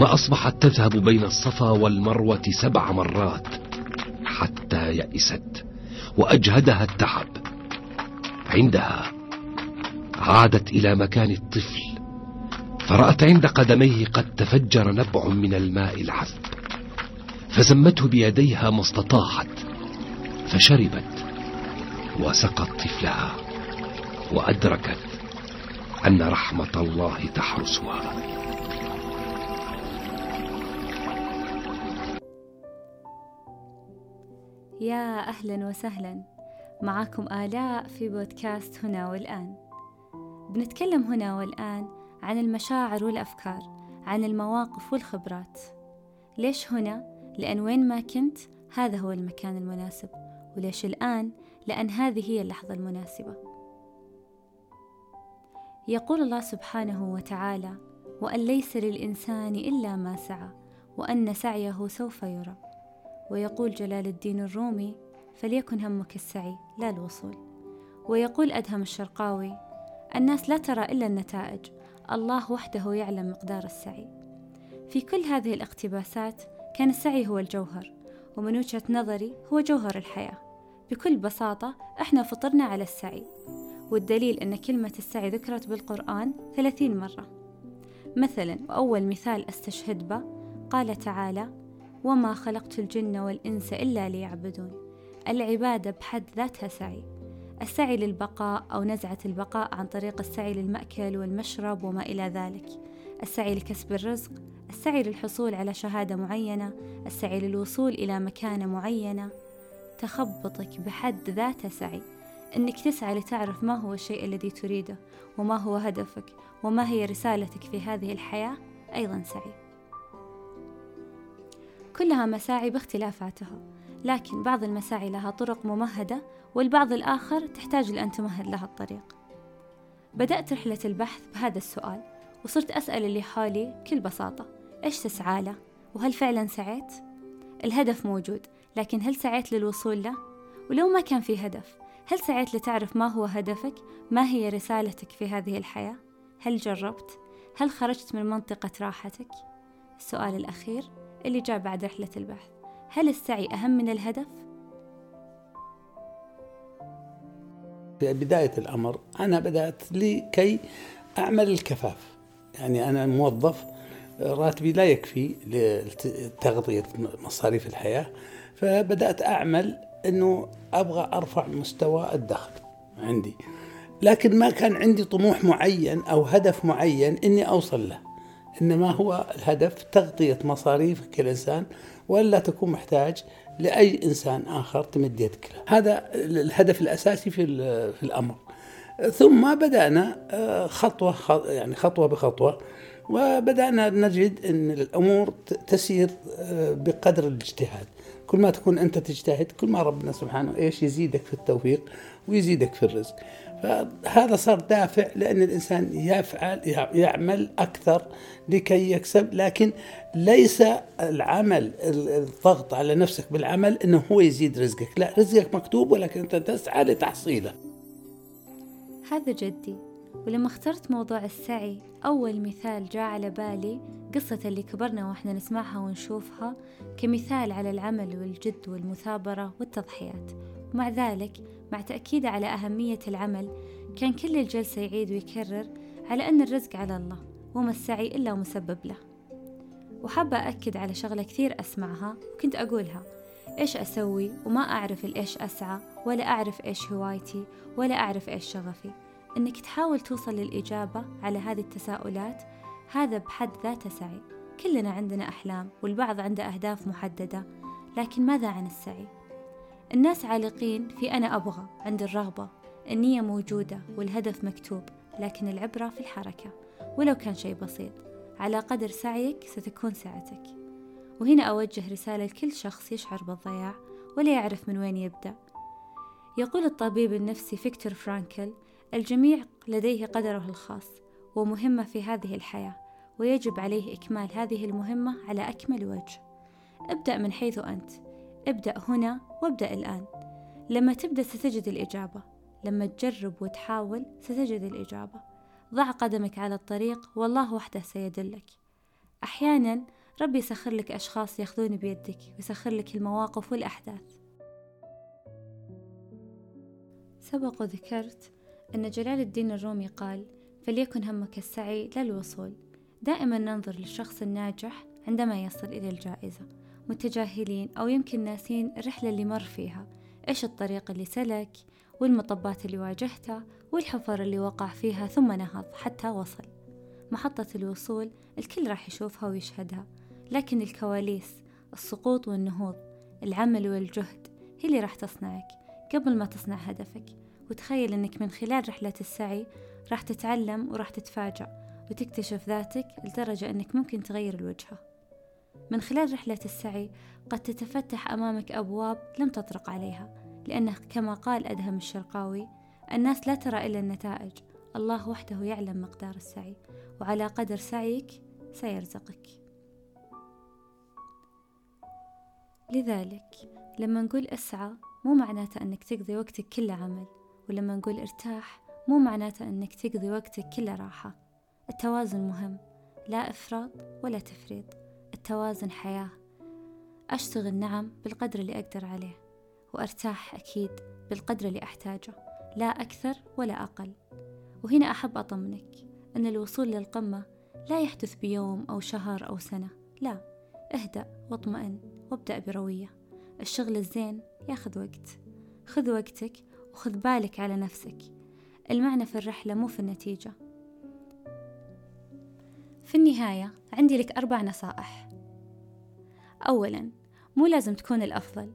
وأصبحت تذهب بين الصفا والمروة سبع مرات حتى يئست وأجهدها التعب. عندها عادت إلى مكان الطفل فرأت عند قدميه قد تفجر نبع من الماء العذب فزمته بيديها ما استطاعت فشربت وسقت طفلها وأدركت أن رحمة الله تحرسها. يا أهلا وسهلا. معكم آلاء في بودكاست هنا والآن. بنتكلم هنا والآن عن المشاعر والأفكار عن المواقف والخبرات. ليش هنا؟ لأن وين ما كنت هذا هو المكان المناسب. وليش الآن؟ لأن هذه هي اللحظة المناسبة. يقول الله سبحانه وتعالى وأن ليس للإنسان إلا ما سعى وأن سعيه سوف يرى. ويقول جلال الدين الرومي فليكن همك السعي لا الوصول. ويقول أدهم الشرقاوي الناس لا ترى إلا النتائج الله وحده يعلم مقدار السعي. في كل هذه الاقتباسات كان السعي هو الجوهر ومن وجهة نظري هو جوهر الحياة. بكل بساطة إحنا فطرنا على السعي والدليل أن كلمة السعي ذكرت بالقرآن ثلاثين مرة. مثلا وأول مثال أستشهد به قال تعالى وما خلقت الجن والإنس إلا ليعبدون. العبادة بحد ذاتها سعي. السعي للبقاء أو نزعة البقاء عن طريق السعي للمأكل والمشرب وما إلى ذلك. السعي لكسب الرزق. السعي للحصول على شهادة معينة. السعي للوصول إلى مكانة معينة. تخبطك بحد ذاته سعي. أنك تسعى لتعرف ما هو الشيء الذي تريده وما هو هدفك وما هي رسالتك في هذه الحياة. أيضا سعي. كلها مساعي باختلافاتها لكن بعض المساعي لها طرق ممهدة والبعض الآخر تحتاج لأن تمهد لها الطريق بدأت رحلة البحث بهذا السؤال وصرت أسأل اللي حولي بكل بساطة إيش تسعى له؟ وهل فعلا سعيت؟ الهدف موجود لكن هل سعيت للوصول له؟ ولو ما كان في هدف هل سعيت لتعرف ما هو هدفك؟ ما هي رسالتك في هذه الحياة؟ هل جربت؟ هل خرجت من منطقة راحتك؟ السؤال الأخير اللي جاء بعد رحلة البحث. هل السعي أهم من الهدف؟ في بداية الأمر أنا بدأت لكي أعمل الكفاف. يعني أنا موظف راتبي لا يكفي لتغطية مصاريف الحياة فبدأت أعمل أنه أبغى أرفع مستوى الدخل عندي. لكن ما كان عندي طموح معين أو هدف معين أني أوصل له. إنما هو الهدف تغطية مصاريفك كإنسان ولا تكون محتاج لأي إنسان آخر تمد يدك له. هذا الهدف الأساسي في, في الأمر. ثم بدأنا آه، خطوة يعني خطوة بخطوة وبدأنا نجد أن الأمور تسير آه، بقدر الاجتهاد. كل ما تكون أنت تجتهد كل ما ربنا سبحانه إيش يزيدك في التوفيق ويزيدك في الرزق. فهذا صار دافع لأن الإنسان يفعل يعمل أكثر لكي يكسب لكن ليس العمل الضغط على نفسك بالعمل أنه هو يزيد رزقك. لا رزقك مكتوب ولكن أنت تسعى لتحصيله. هذا جدي ولما اخترت موضوع السعي أول مثال جاء على بالي قصة اللي كبرنا وإحنا نسمعها ونشوفها كمثال على العمل والجد والمثابرة والتضحيات. ومع ذلك مع تأكيده على أهمية العمل كان كل الجلسة يعيد ويكرر على أن الرزق على الله وما السعي إلا مسبب له. وحابة أكد على شغلة كثير أسمعها وكنت أقولها إيش أسوي وما أعرف الإيش أسعى ولا أعرف إيش هوايتي ولا أعرف إيش شغفي. إنك تحاول توصل للإجابة على هذه التساؤلات هذا بحد ذاته سعي. كلنا عندنا أحلام والبعض عنده أهداف محددة لكن ماذا عن السعي؟ الناس عالقين في أنا أبغى عند الرغبة. النية موجودة والهدف مكتوب لكن العبرة في الحركة. ولو كان شيء بسيط على قدر سعيك ستكون سعتك وهنا أوجه رسالة لكل شخص يشعر بالضياع ولا يعرف من وين يبدأ. يقول الطبيب النفسي فيكتور فرانكل الجميع لديه قدره الخاص ومهمة في هذه الحياة ويجب عليه إكمال هذه المهمة على أكمل وجه. ابدأ من حيث أنت. ابدأ هنا وابدأ الآن. لما تبدأ ستجد الإجابة. لما تجرب وتحاول ستجد الإجابة. ضع قدمك على الطريق والله وحده سيدلك. أحيانا ربي يسخر لك أشخاص ياخذون بيدك ويسخر لك المواقف والأحداث. سبق وذكرت أن جلال الدين الرومي قال فليكن همك السعي لا الوصول دائما ننظر للشخص الناجح عندما يصل إلى الجائزة. متجاهلين أو يمكن ناسين الرحلة اللي مر فيها. إيش الطريق اللي سلك والمطبات اللي واجهتها والحفر اللي وقع فيها ثم نهض حتى وصل. محطة الوصول الكل راح يشوفها ويشهدها لكن الكواليس السقوط والنهوض العمل والجهد هي اللي راح تصنعك قبل ما تصنع هدفك. وتخيل أنك من خلال رحلة السعي راح تتعلم وراح تتفاجأ وتكتشف ذاتك لدرجة أنك ممكن تغير الوجهة. من خلال رحلة السعي قد تتفتح أمامك أبواب لم تطرق عليها لأنه كما قال أدهم الشرقاوي الناس لا ترى إلا النتائج الله وحده يعلم مقدار السعي وعلى قدر سعيك سيرزقك. لذلك لما نقول اسعى مو معناته أنك تقضي وقتك كله عمل ولما نقول ارتاح مو معناته أنك تقضي وقتك كله راحة. التوازن مهم لا إفراط ولا تفريط. التوازن حياة. أشتغل نعم بالقدر اللي أقدر عليه وأرتاح أكيد بالقدر اللي أحتاجه لا أكثر ولا أقل. وهنا أحب أطمنك أن الوصول للقمة لا يحدث بيوم أو شهر أو سنة لا. اهدأ واطمئن وابدأ بروية. الشغل الزين ياخذ وقت. خذ وقتك وخذ بالك على نفسك. المعنى في الرحلة مو في النتيجة. في النهاية عندي لك أربع نصائح. أولا مو لازم تكون الأفضل.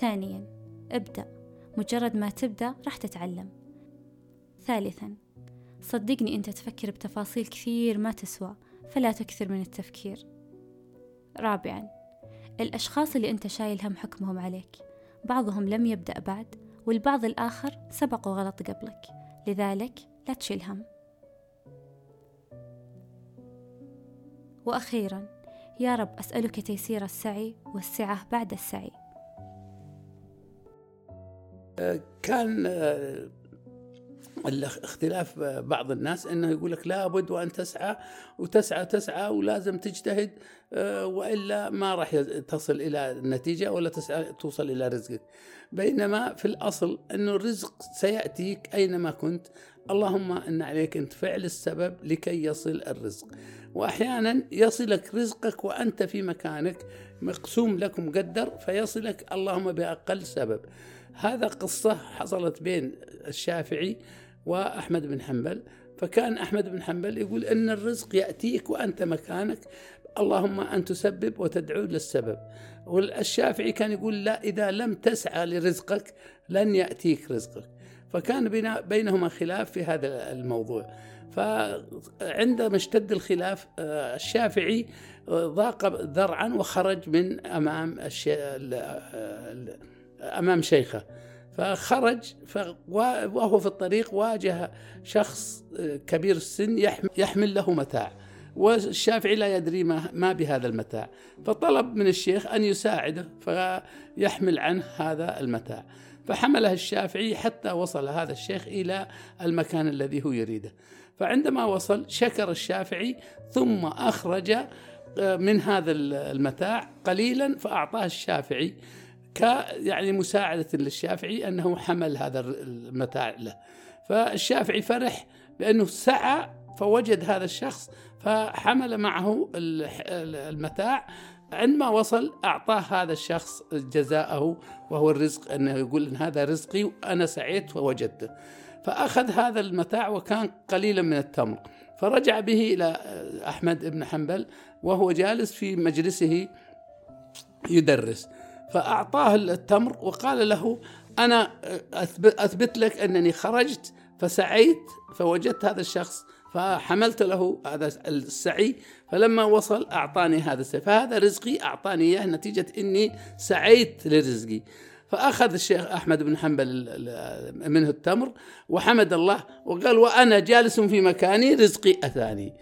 ثانيا ابدأ. مجرد ما تبدأ راح تتعلم. ثالثا صدقني أنت تفكر بتفاصيل كثير ما تسوى فلا تكثر من التفكير. رابعا الأشخاص اللي أنت شايل هم حكمهم عليك. بعضهم لم يبدأ بعد والبعض الآخر سبق وغلط قبلك. لذلك لا تشيل هم. وأخيرا يا رب أسألك تيسير السعي والسعة بعد السعي. كان الاختلاف بعض الناس إنه يقول لك لابد وأن تسعى وتسعى تسعى ولازم تجتهد آه، وإلا ما راح تصل إلى النتيجة ولا تسعى توصل إلى رزقك. بينما في الأصل انه الرزق سيأتيك أينما كنت. اللهم إن عليك انت فعل السبب لكي يصل الرزق. وأحيانا يصلك رزقك وأنت في مكانك مقسوم لك مقدر فيصلك اللهم بأقل سبب. هذا قصة حصلت بين الشافعي وأحمد بن حنبل. فكان أحمد بن حنبل يقول أن الرزق يأتيك وأنت مكانك اللهم أن تسبب وتدعو للسبب. والشافعي كان يقول لا إذا لم تسعى لرزقك لن يأتيك رزقك. فكان بينهما خلاف في هذا الموضوع. فعندما اشتد الخلاف آه، الشافعي آه، ضاق ذرعا وخرج من أمام أمام شيخه. فخرج وهو في الطريق واجه شخص آه، كبير السن يحمل له متاع. والشافعي لا يدري ما, بهذا المتاع. فطلب من الشيخ أن يساعده فيحمل عنه هذا المتاع. فحمله الشافعي حتى وصل هذا الشيخ إلى المكان الذي هو يريده. فعندما وصل شكر الشافعي ثم أخرج آه، من هذا المتاع قليلا فأعطاه الشافعي ك يعني مساعدة للشافعي أنه حمل هذا المتاع له. فالشافعي فرح بأنه سعى فوجد هذا الشخص فحمل معه المتاع. عندما وصل أعطاه هذا الشخص جزاءه وهو الرزق أنه يقول إن هذا رزقي وأنا سعيت ووجدته. فأخذ هذا المتاع وكان قليلا من التمر. فرجع به إلى أحمد بن حنبل وهو جالس في مجلسه يدرس. فأعطاه التمر وقال له أنا أثبت لك أنني خرجت فسعيت فوجدت هذا الشخص فحملت له هذا السعي فلما وصل أعطاني هذا السعي. فهذا رزقي أعطاني إياه نتيجة أني سعيت لرزقي. فأخذ الشيخ أحمد بن حنبل منه التمر وحمد الله وقال وأنا جالس في مكاني رزقي أتاني